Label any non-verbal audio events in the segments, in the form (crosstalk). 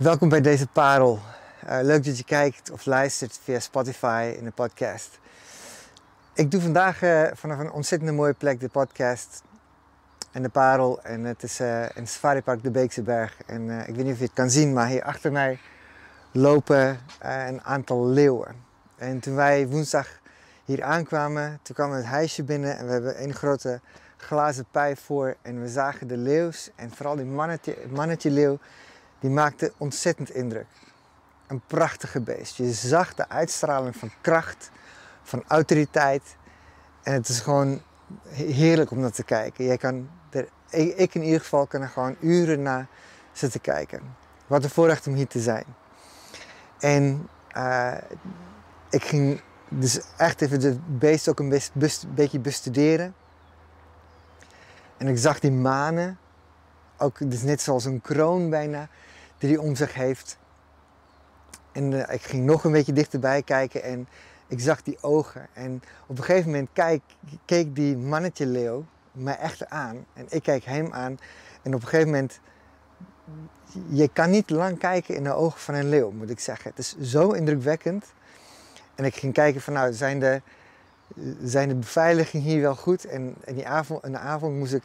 Welkom bij deze parel. Uh, leuk dat je kijkt of luistert via Spotify in de podcast. Ik doe vandaag uh, vanaf een ontzettend mooie plek de podcast en de parel. En het is uh, in het safaripark de Beekse Berg. En ik weet niet of je het kan zien, maar hier achter mij lopen een aantal leeuwen. En toen wij woensdag hier aankwamen, toen kwam het huisje binnen en we hebben een grote glazen pijp voor. En we zagen de leeuws en vooral die mannetje, mannetje leeuw die maakte ontzettend indruk. Een prachtige beest. Je zag de uitstraling van kracht, van autoriteit. En het is gewoon heerlijk om naar te kijken. Jij kan er, ik in ieder geval kan er gewoon uren naar zitten kijken. Wat een voorrecht om hier te zijn. En uh, ik ging dus echt even de beest ook een beetje bestuderen. En ik zag die manen, ook dus net zoals een kroon bijna, die hij om zich heeft. En uh, ik ging nog een beetje dichterbij kijken en ik zag die ogen. En op een gegeven moment kijk, keek die mannetje leeuw mij echt aan. En ik kijk hem aan. En op een gegeven moment, je kan niet lang kijken in de ogen van een leeuw, moet ik zeggen. Het is zo indrukwekkend. En ik ging kijken van nou, zijn de, zijn de beveiliging hier wel goed? En in, die avond, in de avond moest ik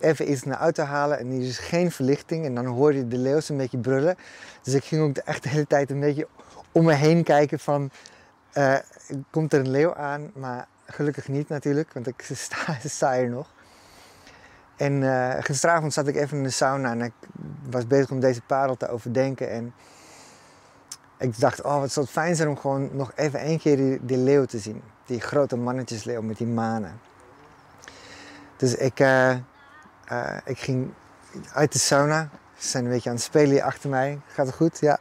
even iets naar auto halen en er is geen verlichting. En dan hoorde je de leeuws een beetje brullen. Dus ik ging ook echt de hele tijd een beetje om me heen kijken van... Uh, komt er een leeuw aan? Maar gelukkig niet natuurlijk, want ik (laughs) sta, sta hier nog. En uh, gisteravond zat ik even in de sauna en ik was bezig om deze parel te overdenken. En ik dacht, oh wat zou het fijn zijn om gewoon nog even één keer die, leeuw te zien. Die grote mannetjesleeuw met die manen. Dus ik, uh, uh, ik ging uit de sauna. Ze zijn een beetje aan het spelen hier achter mij. Gaat het goed? Ja.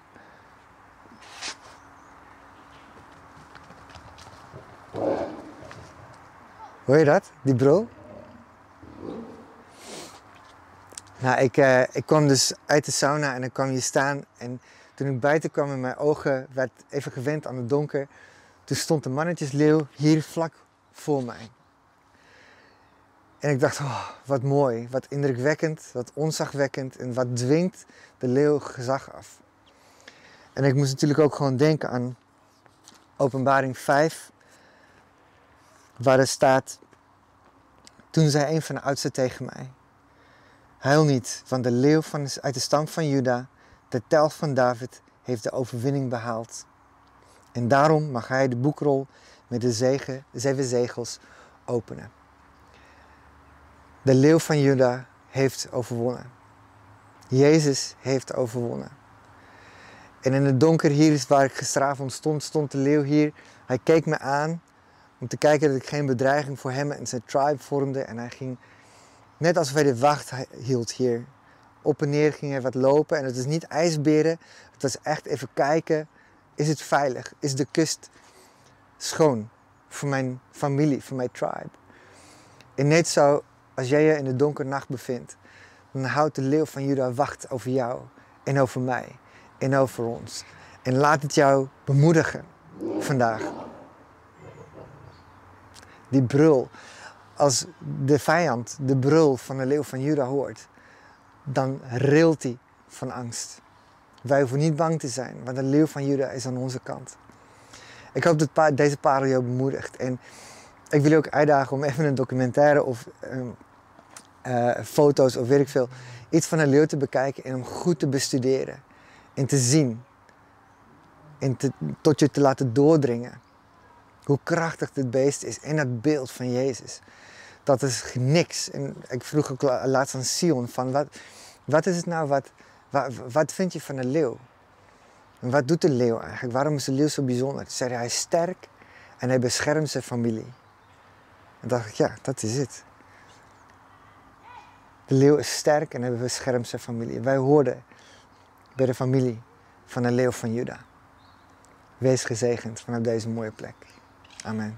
Hoor je dat? Die brul? Nou, ik, uh, ik kwam dus uit de sauna en ik kwam hier staan. En toen ik buiten kwam en mijn ogen werd even gewend aan het donker, toen stond de mannetjesleeuw hier vlak voor mij. En ik dacht, oh, wat mooi, wat indrukwekkend, wat onzagwekkend en wat dwingt de leeuw gezag af. En ik moest natuurlijk ook gewoon denken aan Openbaring 5, waar er staat, toen zei een van de oudsten tegen mij, huil niet, want de leeuw van, uit de stam van Juda, de tel van David, heeft de overwinning behaald. En daarom mag hij de boekrol met de zeven zegels openen. De leeuw van Juda heeft overwonnen. Jezus heeft overwonnen. En in het donker hier is waar ik gisteravond stond, stond de leeuw hier. Hij keek me aan om te kijken dat ik geen bedreiging voor hem en zijn tribe vormde. En hij ging, net alsof hij de wacht hield hier, op en neer ging hij wat lopen. En het is niet ijsberen, het was echt even kijken, is het veilig? Is de kust schoon voor mijn familie, voor mijn tribe? En net zo als jij je in de donkere nacht bevindt, dan houdt de leeuw van Juda wacht over jou en over mij en over ons. En laat het jou bemoedigen vandaag. Die brul, als de vijand de brul van de leeuw van Juda hoort, dan rilt hij van angst. Wij hoeven niet bang te zijn, want de leeuw van Juda is aan onze kant. Ik hoop dat deze parel jou bemoedigt. En ik wil je ook uitdagen om even een documentaire of um, uh, foto's of weet ik veel, iets van een leeuw te bekijken en hem goed te bestuderen. En te zien. En tot je te laten doordringen. Hoe krachtig dit beest is en dat beeld van Jezus. Dat is niks. En ik vroeg ook laatst aan Sion van wat, wat is het nou, wat, wat, vind je van een leeuw? En wat doet de leeuw eigenlijk? Waarom is de leeuw zo bijzonder? Zei hij is sterk en hij beschermt zijn familie. En dacht ik, ja, dat is het. De leeuw is sterk en hij beschermt zijn familie. Wij hoorden bij de familie van de leeuw van Juda. Wees gezegend vanaf deze mooie plek. Amen.